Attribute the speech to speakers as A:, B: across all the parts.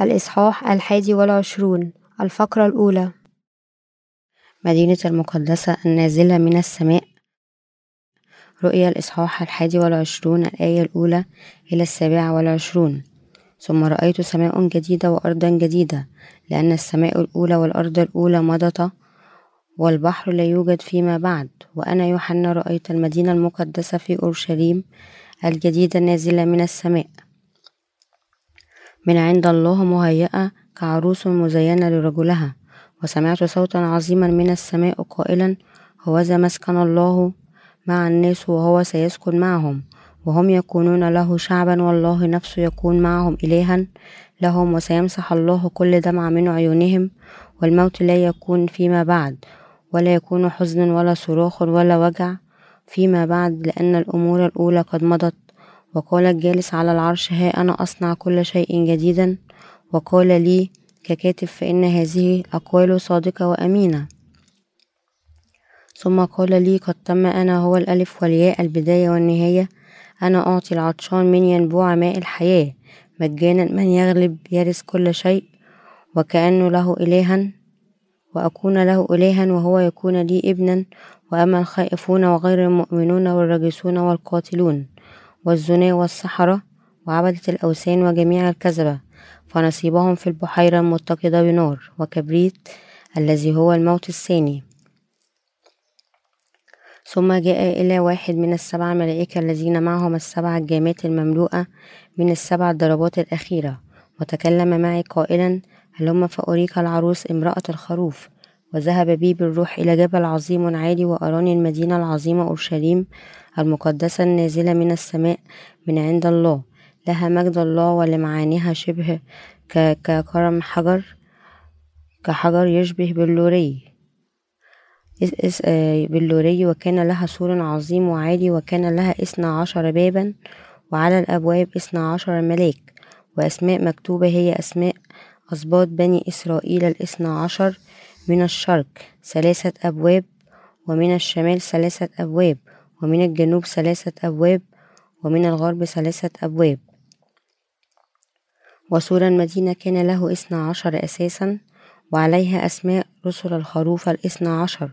A: الإصحاح الحادي والعشرون الفقرة الأولى. مدينة المقدسة النازلة من السماء. رؤيا الإصحاح الحادي والعشرون الآية الأولى إلى السابعة والعشرون. ثم رأيت سماء جديدة وأرضا جديدة لأن السماء الأولى والأرض الأولى مضتا والبحر لا يوجد فيما بعد. وأنا يوحنا رأيت المدينة المقدسة في أورشليم الجديدة نازلة من السماء. من عند الله مهيئة كعروس مزينة لرجلها وسمعت صوتا عظيما من السماء قائلا هوذا مسكن الله مع الناس وهو سيسكن معهم وهم يكونون له شعبا والله نفسه يكون معهم إلها لهم وسيمسح الله كل دمع من عيونهم والموت لا يكون فيما بعد ولا يكون حزن ولا صراخ ولا وجع فيما بعد لأن الأمور الأولى قد مضت وقال الجالس على العرش ها أنا أصنع كل شيء جديدا. وقال لي ككاتب فإن هذه أقوال صادقة وأمينة. ثم قال لي قد تم أنا هو الألف والياء البداية والنهاية. أنا أعطي العطشان من ينبوع ماء الحياة. مجانا من يغلب يرث كل شيء وكأنه له إلها وأكون له إلها وهو يكون لي ابنا. وأما الخائفون وغير المؤمنون والراجسون والقاتلون. والزنا والسحرة وعبدة الأوثان وجميع الكذبة فنصيبهم في البحيرة المتقدة بنار وكبريت الذي هو الموت الثاني. ثم جاء إلى واحد من السبع ملائكة الذين معهم السبع الجامات المملوءة من السبع الضربات الأخيرة وتكلم معي قائلا هلم فأريك العروس امرأة الخروف؟ وذهب بي بالروح إلى جبل عظيم عالي وأراني المدينة العظيمة أورشليم المقدسة النازلة من السماء من عند الله لها مجد الله ولمعانيها شبه ككرم حجر كحجر يشبه بلوري بلوري وكان لها سور عظيم وعالي وكان لها اثنا عشر بابا وعلى الأبواب اثنا عشر ملاك وأسماء مكتوبة هي أسماء أسباط بني إسرائيل الاثنى عشر من الشرق ثلاثة أبواب ومن الشمال ثلاثة أبواب ومن الجنوب ثلاثة أبواب ومن الغرب ثلاثة أبواب. وسور المدينة كان له اثنا عشر أساسا وعليها أسماء رسل الخروف الاثنى عشر.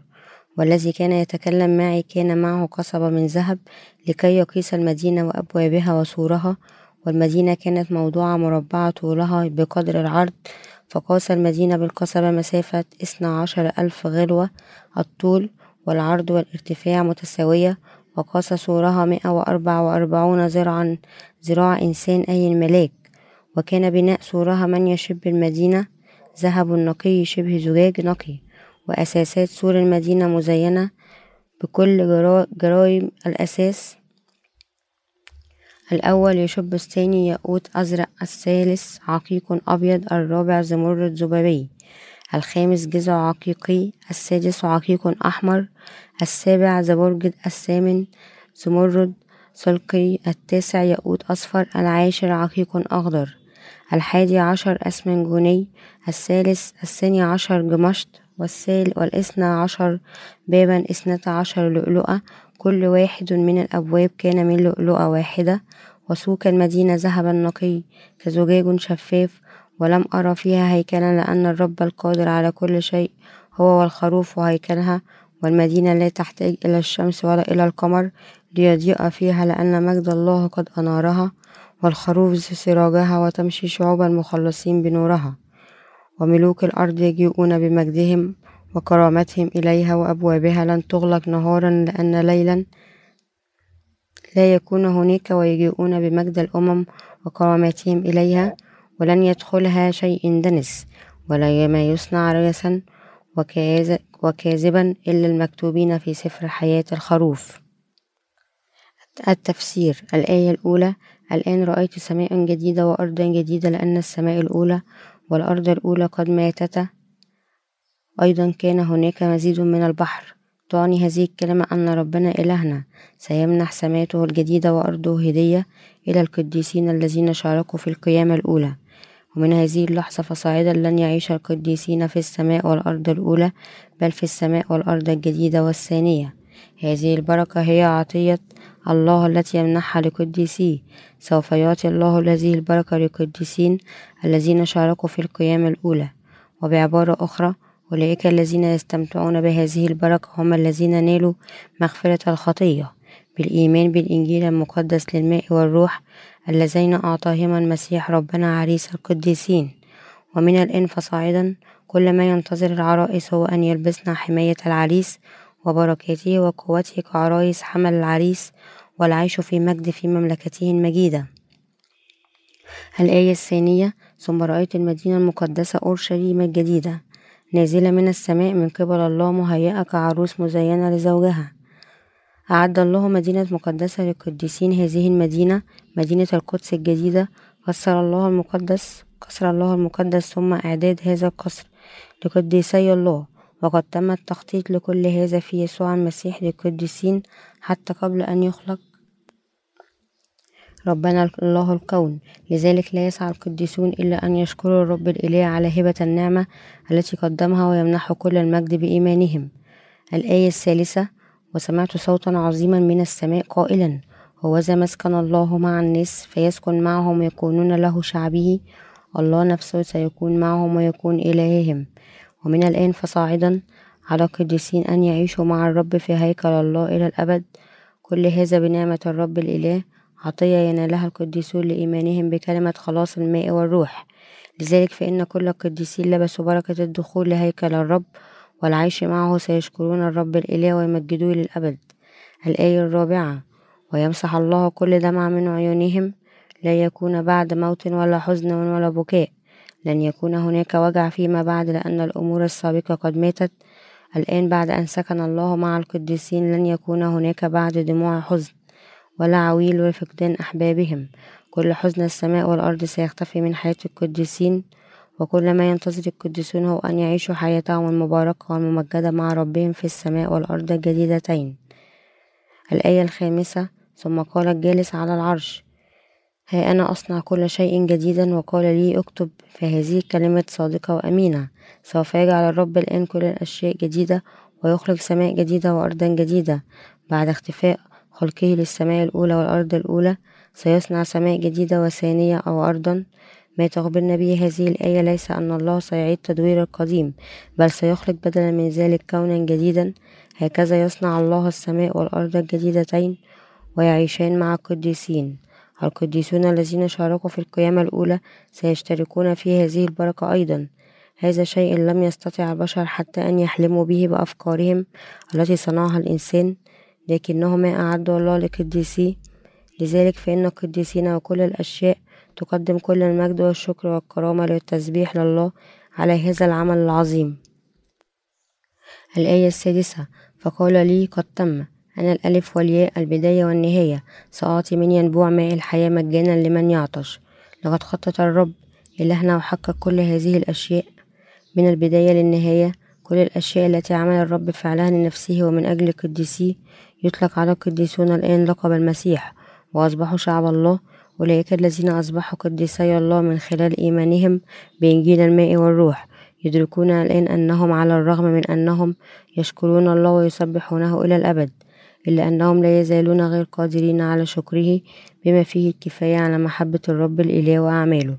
A: والذي كان يتكلم معي كان معه قصبة من ذهب لكي يقيس المدينة وأبوابها وسورها. والمدينة كانت موضوعة مربعة طولها بقدر العرض فقاس المدينة بالقصبة مسافة اثنا عشر ألف غلوة الطول والعرض والارتفاع متساوية وقاس سورها مئة وأربع وأربعون ذراعا ذراع إنسان أي الملاك. وكان بناء سورها من يشب المدينة ذهب نقي شبه زجاج نقي. وأساسات سور المدينة مزينة بكل جرائم الأساس الأول يشب الثاني ياقوت أزرق الثالث عقيق أبيض الرابع زمرد زبابي الخامس جذع عقيقي السادس عقيق أحمر السابع زبرجد الثامن زمرد سلقي التاسع ياقوت أصفر العاشر عقيق أخضر الحادي عشر أسمنجوني الثالث الثاني عشر جمشت والثالث والإثنى عشر بابا إثنتا عشر لؤلؤة كل واحد من الأبواب كان من لؤلؤة واحدة. وسوق المدينة ذهبا نقي كزجاج شفاف ولم أرى فيها هيكلا لأن الرب القادر على كل شيء هو والخروف وهيكلها والمدينة لا تحتاج إلى الشمس ولا إلى القمر ليضيء فيها لأن مجد الله قد أنارها والخروف سراجها وتمشي شعوب المخلصين بنورها. وملوك الأرض يجيئون بمجدهم وكرامتهم إليها وأبوابها لن تغلق نهارا لأن ليلا لا يكون هناك ويجيئون بمجد الأمم وكراماتهم إليها ولن يدخلها شيء دنس ولا ما يصنع ريسا وكاذبا إلا المكتوبين في سفر حياة الخروف. التفسير الآية الأولى الآن رأيت سماء جديدة وأرضا جديدة لأن السماء الأولى والأرض الأولى قد ماتتا أيضا كان هناك مزيد من البحر. تعني هذه الكلمة أن ربنا إلهنا. سيمنح سماته الجديدة وأرضه هدية إلى القديسين الذين شاركوا في القيامة الأولى. ومن هذه اللحظة فصاعدا لن يعيش القديسين في السماء والأرض الأولى بل في السماء والأرض الجديدة والثانية. هذه البركة هي عطية الله التي يمنحها لقديسيه سوف يعطي الله هذه البركة للقديسين الذين شاركوا في القيامة الأولى. وبعبارة أخرى أولئك الذين يستمتعون بهذه البركة هم الذين نالوا مغفرة الخطية بالإيمان بالإنجيل المقدس للماء والروح اللذين أعطاهما المسيح ربنا عريس القديسين. ومن الآن فصاعدا كل ما ينتظر العرائس هو أن يلبسن حماية العريس وبركاته وقوته كعرايس حمل العريس والعيش في مجد في مملكته المجيدة. الآية الثانية ثم رأيت المدينة المقدسة أورشليم الجديدة نازلة من السماء من قبل الله مهيئة كعروس مزينة لزوجها. أعد الله مدينة مقدسة للقديسين هذه المدينة مدينة القدس الجديدة. كسر الله المقدس كسر الله المقدس ثم إعداد هذا القصر لقديسي الله. وقد تم التخطيط لكل هذا في يسوع المسيح للقديسين حتى قبل أن يخلق ربنا الله الكون. لذلك لا يسعى القديسون إلا أن يشكروا الرب الإله على هبة النعمة التي قدمها ويمنحوا كل المجد بإيمانهم. الآية الثالثة وسمعت صوتا عظيما من السماء قائلا هوذا مسكن الله مع الناس فيسكن معهم ويكونون له شعبه. الله نفسه سيكون معهم ويكون إلههم. ومن الآن فصاعدا على القديسين أن يعيشوا مع الرب في هيكل الله إلى الأبد. كل هذا بنعمة الرب الإله عطية ينالها القديسون لإيمانهم بكلمة خلاص الماء والروح. لذلك فإن كل القديسين لبسوا بركة الدخول لهيكل الرب والعيش معه سيشكرون الرب الإله ويمجدوه للأبد. الآية الرابعة ويمسح الله كل دمع من عيونهم لا يكون بعد موت ولا حزن ولا بكاء. لن يكون هناك وجع فيما بعد لأن الأمور السابقة قد ماتت. الآن بعد أن سكن الله مع القديسين لن يكون هناك بعد دموع حزن. ولا عويل وفقدان أحبابهم. كل حزن السماء والأرض سيختفي من حياة القديسين وكل ما ينتظر القديسون هو أن يعيشوا حياتهم المباركة والممجدة مع ربهم في السماء والأرض الجديدتين الآية الخامسة ثم قال الجالس على العرش ها أنا أصنع كل شيء جديدا وقال لي اكتب فهذه كلمة صادقة وأمينة. سوف يجعل الرب الآن كل الأشياء جديدة ويخرج سماء جديدة وأرضا جديدة. بعد اختفاء خلقه للسماء الأولى والأرض الأولى سيصنع سماء جديدة وثانية أو أرضا. ما تخبرنا به هذه الآية ليس أن الله سيعيد تدوير القديم بل سيخلق بدلا من ذلك كونا جديدا. هكذا يصنع الله السماء والأرض الجديدتين ويعيشان مع القديسين. القديسون الذين شاركوا في القيامة الأولى سيشتركون في هذه البركة أيضا. هذا شيء لم يستطع البشر حتى أن يحلموا به بأفكارهم التي صنعها الإنسان. لكنه ما أعده الله لقديسيه لذلك فإن القديسين وكل الأشياء تقدم كل المجد والشكر والكرامة للتسبيح لله على هذا العمل العظيم. الآية السادسة فقال لي قد تم أنا الألف والياء البداية والنهاية سأعطي من ينبوع ماء الحياة مجانا لمن يعطش. لقد خطط الرب إلهنا وحقق كل هذه الأشياء. من البداية للنهاية كل الأشياء التي عمل الرب فعلها لنفسه ومن أجل قديسيه يطلق على القديسون الآن لقب المسيح وأصبحوا شعب الله. أولئك الذين أصبحوا قديسي الله من خلال إيمانهم بإنجيل الماء والروح. يدركون الآن أنهم على الرغم من أنهم يشكرون الله ويسبحونه إلى الأبد إلا أنهم لا يزالون غير قادرين على شكره بما فيه الكفاية على محبة الرب الإله وأعماله.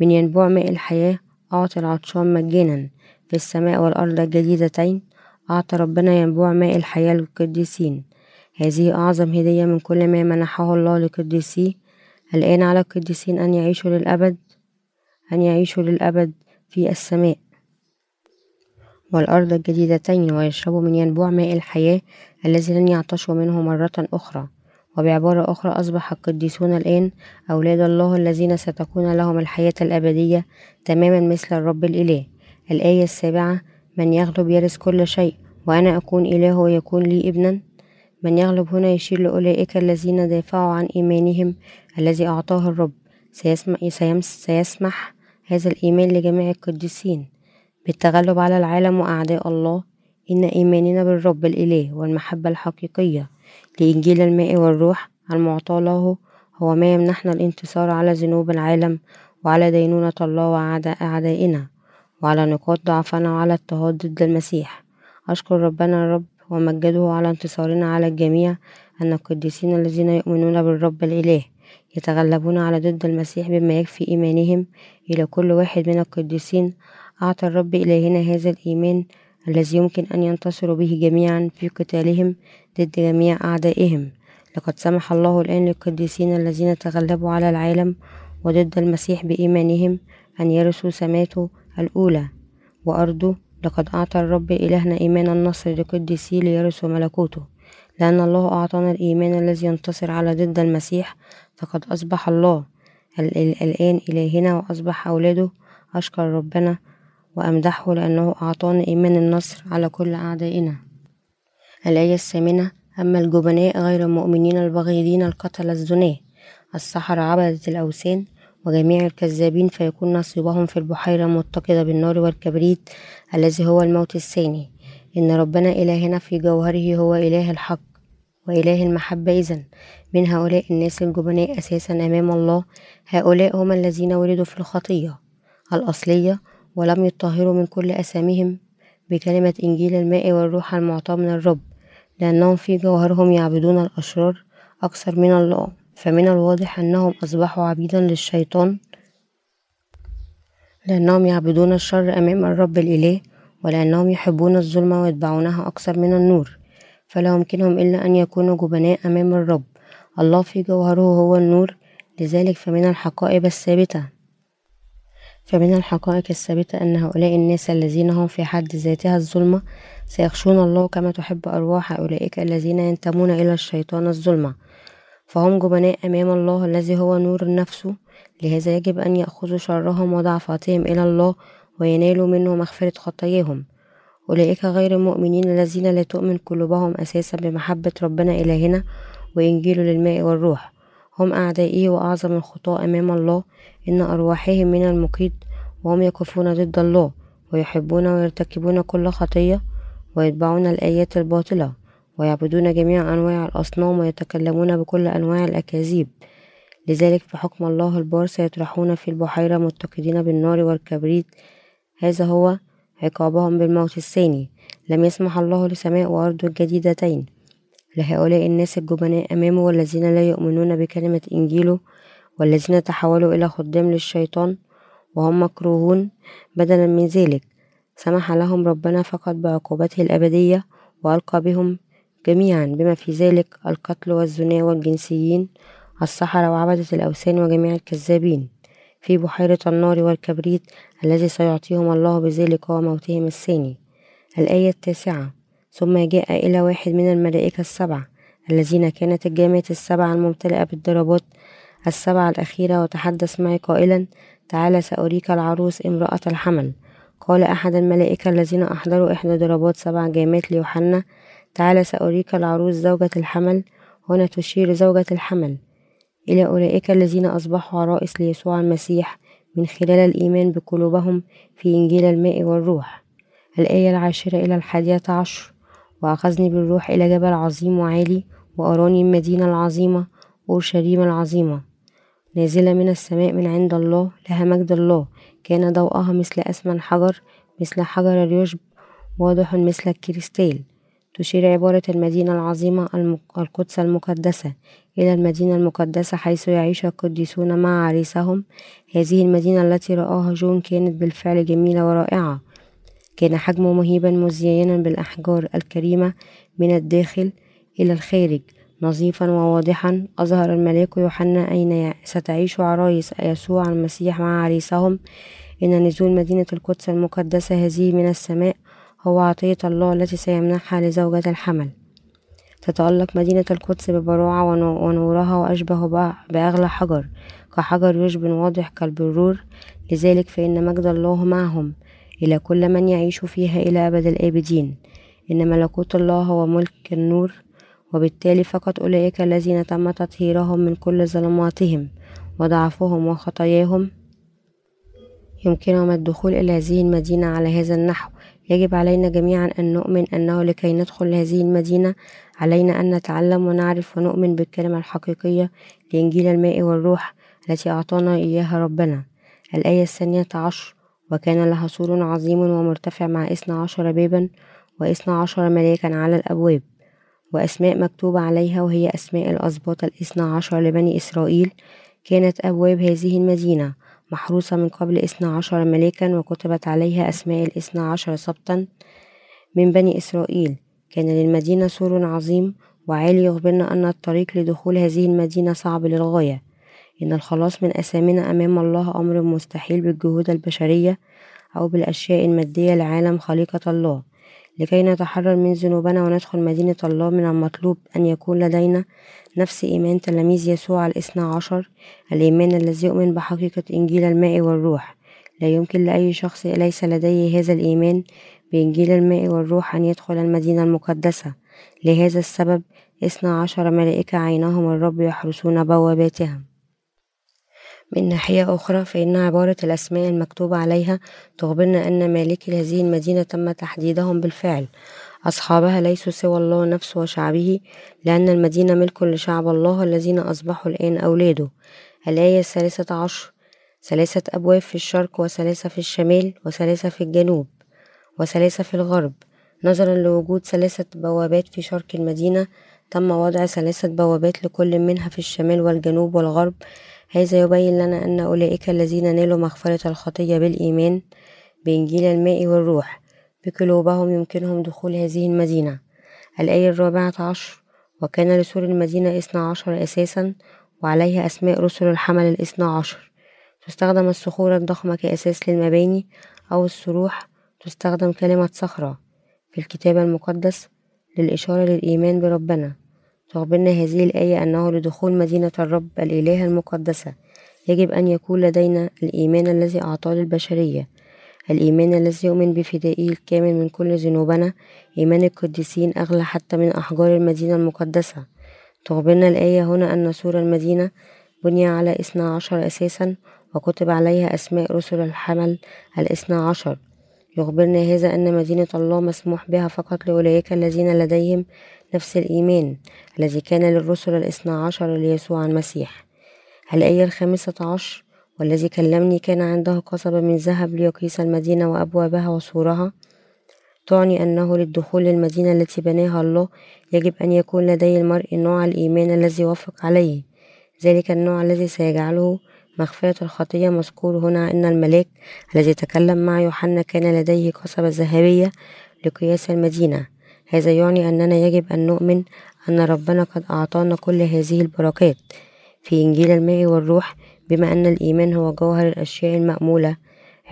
A: من ينبوع ماء الحياة أعطي العطشان مجانا في السماء والأرض الجديدتين أعطى ربنا ينبوع ماء الحياة للقديسين. هذه أعظم هدية من كل ما منحه الله لقديسيه الآن على القديسين أن يعيشوا للأبد أن يعيشوا للأبد في السماء. والأرض الجديدتين ويشربوا من ينبوع ماء الحياة الذي لن يعطشوا منه مرة أخرى. وبعبارة أخرى أصبح القديسون الآن أولاد الله الذين ستكون لهم الحياة الأبدية تماما مثل الرب الإله. الآية السابعة من يغلب يرث كل شيء وأنا أكون إله ويكون لي ابنا. من يغلب هنا يشير لأولئك الذين دافعوا عن إيمانهم الذي أعطاه الرب. سيسمح, سيسمح هذا الإيمان لجميع القديسين بالتغلب على العالم وأعداء الله. إن إيماننا بالرب الإله والمحبة الحقيقية لإنجيل الماء والروح المعطى له هو ما يمنحنا الانتصار على ذنوب العالم وعلى دينونة الله وأعداء أعدائنا. وعلى نقاط ضعفنا وعلى اضطهاد ضد المسيح أشكر ربنا الرب ومجده على انتصارنا على الجميع أن القديسين الذين يؤمنون بالرب الإله يتغلبون على ضد المسيح بما يكفي إيمانهم إلى كل واحد من القديسين. أعطى الرب إلهنا هذا الإيمان الذي يمكن أن ينتصروا به جميعا في قتالهم ضد جميع أعدائهم. لقد سمح الله الآن للقديسين الذين تغلبوا على العالم وضد المسيح بإيمانهم أن يرثوا سماته الأولى. وأرضه لقد أعطى الرب إلهنا إيمان النصر لقديسيه ليرثوا ملكوته. لأن الله أعطانا الإيمان الذي ينتصر على ضد المسيح فقد أصبح الله الآن إلهنا وأصبح أولاده أشكر ربنا وأمدحه لأنه أعطانا إيمان النصر على كل أعدائنا. الآية الثامنة أما الجبناء غير المؤمنين البغيضين القتل الزناة. السحرة عبدة الأوثان وجميع الكذابين فيكون نصيبهم في البحيرة المتقدة بالنار والكبريت الذي هو الموت الثاني. إن ربنا إلهنا في جوهره هو إله الحق وإله المحبة إذا من هؤلاء الناس الجبناء أساسا أمام الله. هؤلاء هم الذين ولدوا في الخطية الأصلية ولم يطهروا من كل أسامهم بكلمة إنجيل الماء والروح المعطى من الرب. لأنهم في جوهرهم يعبدون الأشرار أكثر من الله. فمن الواضح أنهم أصبحوا عبيدا للشيطان لأنهم يعبدون الشر أمام الرب الإله ولأنهم يحبون الظلم ويتبعونها أكثر من النور. فلا يمكنهم إلا أن يكونوا جبناء أمام الرب. الله في جوهره هو النور. لذلك فمن الحقائب الثابتة فمن الحقائق الثابتة أن هؤلاء الناس الذين هم في حد ذاتها الظلمة سيخشون الله كما تحب أرواح أولئك الذين ينتمون إلى الشيطان الظلمة. فهم جبناء أمام الله الذي هو نور نفسه لهذا يجب أن يأخذوا شرهم وضعفاتهم إلى الله وينالوا منه مغفرة خطاياهم. أولئك غير المؤمنين الذين لا تؤمن قلوبهم أساسا بمحبة ربنا إلهنا وإنجيله للماء والروح. هم أعدائه وأعظم الخطاة أمام الله. إن أرواحهم من المقيت وهم يقفون ضد الله ويحبون ويرتكبون كل خطية ويتبعون الآيات الباطلة. ويعبدون جميع أنواع الأصنام ويتكلمون بكل أنواع الأكاذيب. لذلك بحكم الله البار سيطرحون في البحيرة متقدين بالنار والكبريت. هذا هو عقابهم بالموت الثاني. لم يسمح الله لسماء وأرض الجديدتين لهؤلاء الناس الجبناء أمامه والذين لا يؤمنون بكلمة إنجيله والذين تحولوا إلى خدام للشيطان وهم مكروهون بدلا من ذلك. سمح لهم ربنا فقط بعقوبته الأبدية وألقى بهم جميعا بما في ذلك القتل والزنا والجنسيين السحرة وعبدة الأوثان وجميع الكذابين. في بحيرة النار والكبريت الذي سيعطيهم الله بذلك وموتهم الثاني. الآية التاسعة. ثم جاء إلى واحد من الملائكة السبعة الذين كانت الجامعة السبعة الممتلئة بالضربات السبعة الأخيرة. وتحدث معي قائلا تعالى سأريك العروس امرأة الحمل. قال أحد الملائكة الذين أحضروا إحدى ضربات سبع جامات ليوحنا تعالى سأريك العروس زوجة الحمل هنا تشير زوجة الحمل. إلى أولئك الذين أصبحوا عرائس ليسوع المسيح من خلال الإيمان بقلوبهم في إنجيل الماء والروح. الآية العاشرة إلى الحادية عشر وأخذني بالروح إلى جبل عظيم وعالي وأراني المدينة العظيمة أورشليم العظيمة. نازلة من السماء من عند الله لها مجد الله. كان ضوءها مثل أسمن حجر مثل حجر اليشب واضح مثل الكريستال. تشير عبارة المدينة العظيمة القدس المقدسة إلى المدينة المقدسة حيث يعيش القديسون مع عريسهم. هذه المدينة التي رآها جون كانت بالفعل جميلة ورائعة. كان حجمه مهيبا مزينا بالأحجار الكريمة من الداخل إلى الخارج نظيفا وواضحا. أظهر الملاك يوحنا أين ستعيش عرايس يسوع المسيح مع عريسهم. إن نزول مدينة القدس المقدسة هذه من السماء هو عطية الله التي سيمنحها لزوجة الحمل. تتألق مدينة القدس ببراعة ونورها وأشبه بأغلى حجر. كحجر يشبه واضح كالبرور. لذلك فإن مجد الله معهم. إلى كل من يعيش فيها إلى أبد الآبدين. إن ملكوت الله هو ملك النور. وبالتالي فقط أولئك الذين تم تطهيرهم من كل ظلماتهم. وضعفهم وخطاياهم. يمكنهم الدخول إلى هذه المدينة على هذا النحو. يجب علينا جميعا أن نؤمن أنه لكي ندخل هذه المدينة علينا أن نتعلم ونعرف ونؤمن بالكلمة الحقيقية لإنجيل الماء والروح التي أعطانا إياها ربنا. الآية الثانية عشر وكان لها سور عظيم ومرتفع مع اثنا عشر بابا واثنا عشر ملاكا على الأبواب وأسماء مكتوبة عليها وهي أسماء الأسباط الإثنى عشر لبني إسرائيل. كانت أبواب هذه المدينة محروسة من قبل إثنى عشر ملاكا وكتبت عليها أسماء الإثنى عشر سبطا من بني إسرائيل. كان للمدينة سور عظيم وعالي يخبرنا أن الطريق لدخول هذه المدينة صعب للغاية. إن الخلاص من أثامنا أمام الله أمر مستحيل بالجهود البشرية أو بالأشياء المادية لعالم خليقة الله. لكي نتحرر من ذنوبنا وندخل مدينة الله من المطلوب أن يكون لدينا نفس إيمان. تلاميذ يسوع الاثنى عشر الإيمان الذي يؤمن بحقيقة إنجيل الماء والروح. لا يمكن لأي شخص ليس لديه هذا الإيمان بإنجيل الماء والروح أن يدخل المدينة المقدسة. لهذا السبب اثنا عشر ملائكة عينهم الرب يحرسون بواباتهم. من ناحية أخرى فإن عبارة الأسماء المكتوبة عليها تخبرنا أن مالكي هذه المدينة تم تحديدهم بالفعل. أصحابها ليسوا سوى الله نفسه وشعبه لأن المدينة ملك لشعب الله الذين أصبحوا الآن أولاده. الآية الثالثة عشر ثلاثة أبواب في الشرق وثلاثة في الشمال وثلاثة في الجنوب وثلاثة في الغرب. نظرا لوجود ثلاثة بوابات في شرق المدينة تم وضع ثلاثة بوابات لكل منها في الشمال والجنوب والغرب. هذا يبين لنا أن أولئك الذين نالوا مغفرة الخطية بالإيمان بإنجيل الماء والروح بقلوبهم يمكنهم دخول هذه المدينة. الآية الرابعة عشر وكان لسور المدينة اثنا عشر أساسا وعليها أسماء رسل الحمل الاثنى عشر. تستخدم الصخور الضخمة كأساس للمباني أو الصروح. تستخدم كلمة صخرة في الكتاب المقدس للإشارة للإيمان بربنا. تخبرنا هذه الآية أنه لدخول مدينة الرب الإله المقدسة. يجب أن يكون لدينا الإيمان الذي أعطاه للبشرية الإيمان الذي يؤمن بفدائه الكامل من كل ذنوبنا إيمان القديسين أغلى حتى من أحجار المدينة المقدسة. تخبرنا الآية هنا أن سور المدينة بني على اثنى عشر أساسا وكتب عليها أسماء رسل الحمل الاثنى عشر. يخبرنا هذا أن مدينة الله مسموح بها فقط لأولئك الذين لديهم نفس الإيمان الذي كان للرسل الاثنى عشر ليسوع المسيح. الآية الخامسة عشر والذي كلمني كان عنده قصبة من ذهب ليقيس المدينة وأبوابها وسورها تعني أنه للدخول للمدينة التي بناها الله يجب أن يكون لدي المرء نوع الإيمان الذي يوافق عليه. ذلك النوع الذي سيجعله مغفرة الخطية مذكور هنا أن الملاك الذي تكلم مع يوحنا كان لديه قصبة ذهبية لقياس المدينة. هذا يعني أننا يجب أن نؤمن أن ربنا قد أعطانا كل هذه البركات. في إنجيل الماء والروح بما أن الإيمان هو جوهر الأشياء المأمولة.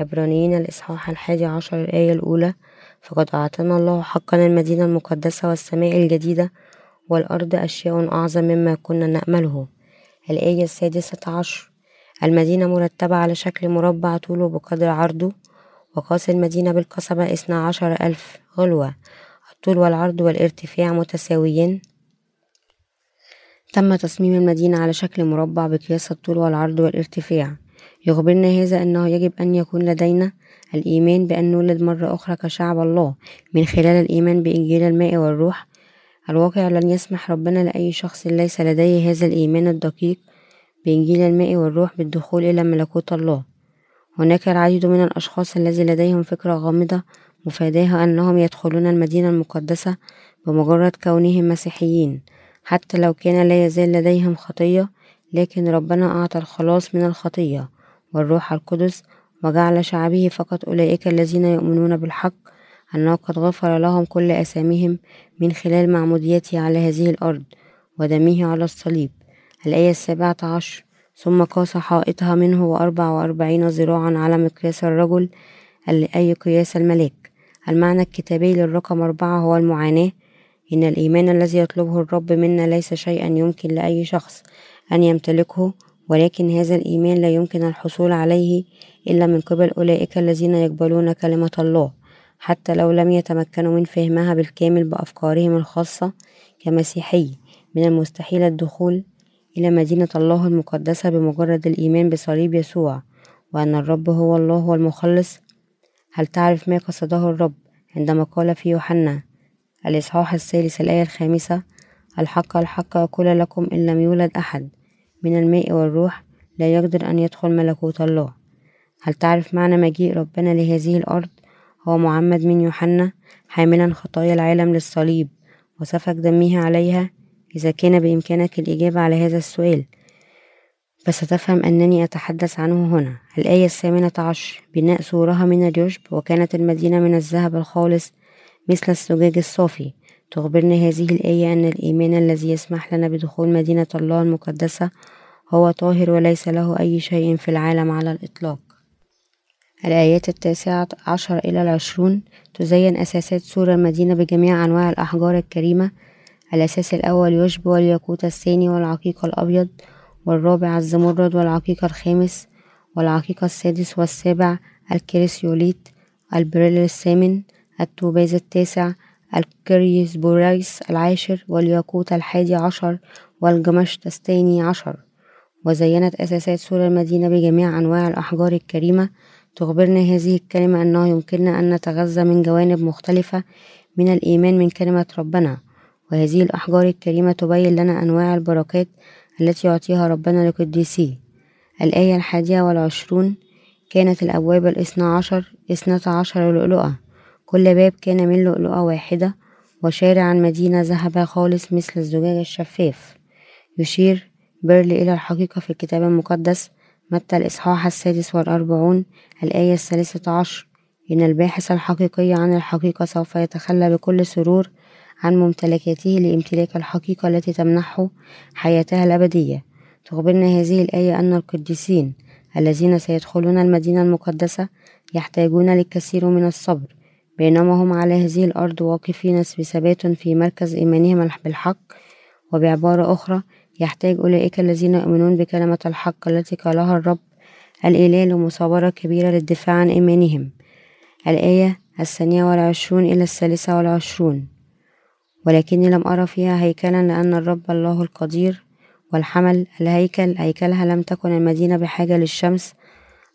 A: عبرانيين الإصحاح الحادي عشر الآية الأولى فقد أعطانا الله حقا المدينة المقدسة والسماء الجديدة والأرض أشياء أعظم مما كنا نأمله. الآية السادسة عشر المدينة مرتبة على شكل مربع طوله بقدر عرضه وقاس المدينة بالقصبة اثنا عشر ألف غلوة. الطول والعرض والارتفاع متساويين. تم تصميم المدينة على شكل مربع بقياس الطول والعرض والارتفاع. يخبرنا هذا أنه يجب أن يكون لدينا الإيمان بأن نولد مرة أخرى كشعب الله. من خلال الإيمان بإنجيل الماء والروح الواقع لن يسمح ربنا لأي شخص ليس لديه هذا الإيمان الدقيق بإنجيل الماء والروح بالدخول إلى ملكوت الله. هناك العديد من الأشخاص الذي لديهم فكرة غامضة مفاداها أنهم يدخلون المدينة المقدسة بمجرد كونهم مسيحيين حتى لو كان لا يزال لديهم خطية لكن ربنا أعطى الخلاص من الخطية والروح القدس وجعل شعبه فقط أولئك الذين يؤمنون بالحق أنه قد غفر لهم كل أساميهم من خلال معموديته على هذه الأرض ودمه على الصليب. الآية السابعة عشر. ثم قاس حائطها منه وأربع وأربعين ذراعا على مقياس الرجل أي قياس الملاك. المعنى الكتابي للرقم أربعة هو المعاناة. إن الإيمان الذي يطلبه الرب منا ليس شيئا يمكن لأي شخص أن يمتلكه ولكن هذا الإيمان لا يمكن الحصول عليه إلا من قبل أولئك الذين يقبلون كلمة الله. حتى لو لم يتمكنوا من فهمها بالكامل بأفكارهم الخاصة كمسيحي من المستحيل الدخول إلى مدينة الله المقدسة بمجرد الإيمان بصليب يسوع وأن الرب هو الله والمخلص هل تعرف ما قصده الرب عندما قال في يوحنا الإصحاح الثالث الآية الخامسة الحق الحق أقول لكم إن لم يولد أحد من الماء والروح لا يقدر أن يدخل ملكوت الله. هل تعرف معنى مجيء ربنا لهذه الأرض؟ هو معمد من يوحنا حاملا خطايا العالم للصليب وسفك دمه عليها إذا كان بإمكانك الإجابة على هذا السؤال. فستفهم أنني أتحدث عنه هنا. الآية الثامنة عشر بناء سورها من اليشب وكانت المدينة من الذهب الخالص مثل الزجاج الصافي. تخبرنا هذه الآية أن الإيمان الذي يسمح لنا بدخول مدينة الله المقدسة هو طاهر وليس له أي شيء في العالم على الإطلاق. الآيات التاسعة عشر إلى العشرون تزين أساسات سور المدينة بجميع أنواع الأحجار الكريمة. الأساس الأول يشب والياقوت الثاني والعقيق الأبيض. والرابع الزمرد والعقيق الخامس والعقيق السادس والسابع الكريسيوليت البريل الثامن التوباز التاسع الكريسبوريس العاشر والياقوت الحادي عشر والجمشت الثاني عشر وزينت أساسات سور المدينة بجميع أنواع الأحجار الكريمة تخبرنا هذه الكلمة أنه يمكننا أن نتغذى من جوانب مختلفة من الإيمان من كلمة ربنا وهذه الأحجار الكريمة تبين لنا أنواع البركات التي يعطيها ربنا لقديسيه الآية الحادية والعشرون كانت الأبواب الاثنى عشر اثنتا عشر لؤلؤة. كل باب كان من لؤلؤة واحدة وشارع المدينة ذهب خالص مثل الزجاج الشفاف. يشير بيرل إلى الحقيقة في الكتاب المقدس متى الإصحاح السادس والأربعون الآية الثالثة عشر. إن الباحث الحقيقي عن الحقيقة سوف يتخلى بكل سرور عن ممتلكاته لامتلاك الحقيقة التي تمنحه حياتها الأبدية. تخبرنا هذه الآية أن القديسين الذين سيدخلون المدينة المقدسة يحتاجون للكثير من الصبر بينما هم على هذه الأرض واقفين بثبات في مركز إيمانهم بالحق. وبعبارة أخرى يحتاج أولئك الذين يؤمنون بكلمة الحق التي قالها الرب الإله لمصابرة كبيرة للدفاع عن إيمانهم. الآية الثانية والعشرون إلى الثالثة والعشرون. ولكني لم أرى فيها هيكلا لأن الرب الله القدير والحمل الهيكل هيكلها لم تكن المدينة بحاجة للشمس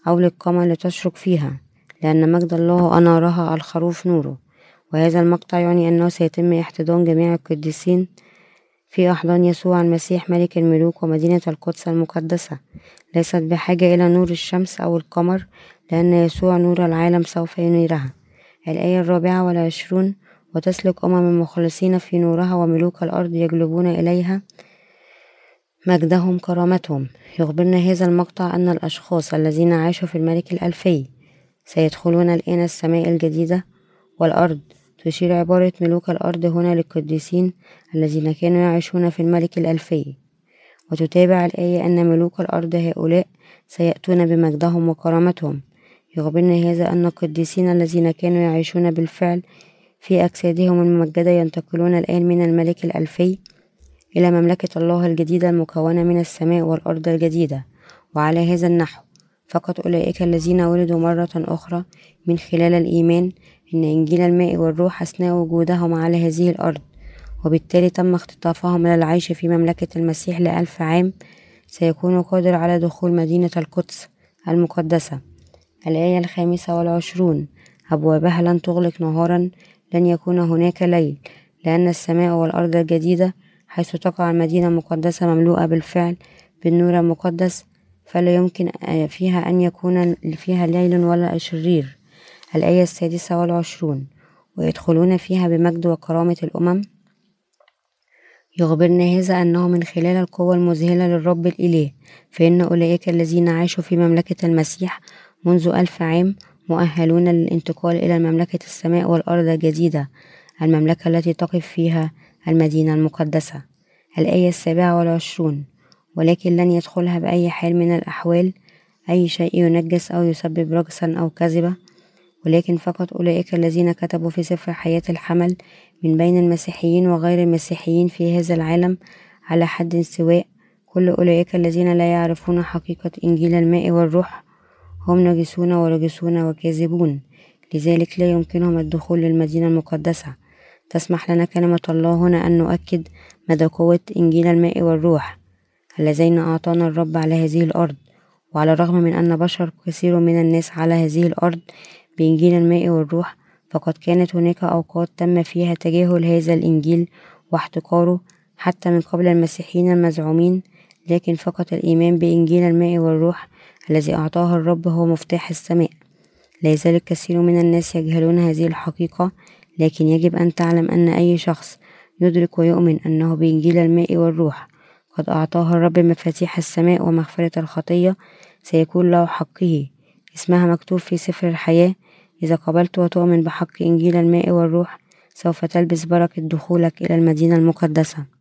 A: أو للقمر لتشرق فيها لأن مجد الله أنارها الخروف نوره. وهذا المقطع يعني أنه سيتم احتضان جميع القديسين في أحضان يسوع المسيح ملك الملوك ومدينة القدس المقدسة. ليست بحاجة إلى نور الشمس أو القمر لأن يسوع نور العالم سوف ينيرها. الآية الرابعة والعشرون وتسلك أمم المخلصين في نورها وملوك الأرض يجلبون إليها مجدهم كرامتهم. يخبرنا هذا المقطع أن الأشخاص الذين عاشوا في الملك الألفي سيدخلون الآن السماء الجديدة والأرض. تشير عبارة ملوك الأرض هنا للقديسين الذين كانوا يعيشون في الملك الألفي. وتتابع الآية أن ملوك الأرض هؤلاء سيأتون بمجدهم وكرامتهم. يخبرنا هذا أن القديسين الذين كانوا يعيشون بالفعل في أجسادهم الممجدة ينتقلون الآن من الملك الألفي إلى مملكة الله الجديدة المكونة من السماء والأرض الجديدة وعلى هذا النحو. فقط أولئك الذين ولدوا مرة أخرى من خلال الإيمان إن إنجيل الماء والروح أثناء وجودهم على هذه الأرض وبالتالي تم اختطافهم للعيش في مملكة المسيح لألف عام سيكون قادر على دخول مدينة القدس المقدسة. الآية الخامسة والعشرون أبوابها لن تغلق نهارا لن يكون هناك ليل لأن السماء والأرض الجديدة حيث تقع المدينة المقدسة مملوءة بالفعل بالنور المقدس فلا يمكن فيها أن يكون فيها ليل ولا شرير. الآية السادسة والعشرون. ويدخلون فيها بمجد وكرامة الأمم. يخبرنا هذا أنه من خلال القوة المذهلة للرب الإله فإن أولئك الذين عاشوا في مملكة المسيح منذ ألف عام مؤهلون للانتقال إلى مملكة السماء والأرض الجديدة المملكة التي تقف فيها المدينة المقدسة الآية السابعة والعشرون. ولكن لن يدخلها بأي حال من الأحوال أي شيء ينجس أو يسبب رجسا أو كذبة. ولكن فقط أولئك الذين كتبوا في سفر حياة الحمل من بين المسيحيين وغير المسيحيين في هذا العالم على حد سواء. كل أولئك الذين لا يعرفون حقيقة إنجيل الماء والروح هم نجسون ورجسون وكاذبون. لذلك لا يمكنهم الدخول للمدينة المقدسة. تسمح لنا كلمة الله هنا أن نؤكد مدى قوة إنجيل الماء والروح اللذين أعطانا الرب على هذه الأرض. وعلى الرغم من أن بشر كثير من الناس على هذه الأرض بإنجيل الماء والروح فقد كانت هناك أوقات تم فيها تجاهل هذا الإنجيل واحتقاره حتى من قبل المسيحيين المزعومين لكن فقط الإيمان بإنجيل الماء والروح الذي أعطاه الرب هو مفتاح السماء. لا يزال الكثير من الناس يجهلون هذه الحقيقة لكن يجب أن تعلم أن أي شخص يدرك ويؤمن أنه بإنجيل الماء والروح قد أعطاه الرب مفاتيح السماء ومغفرة الخطية سيكون له حقه. اسمها مكتوب في سفر الحياة إذا قبلت وتؤمن بحق إنجيل الماء والروح سوف تلبس بركة دخولك إلى المدينة المقدسة.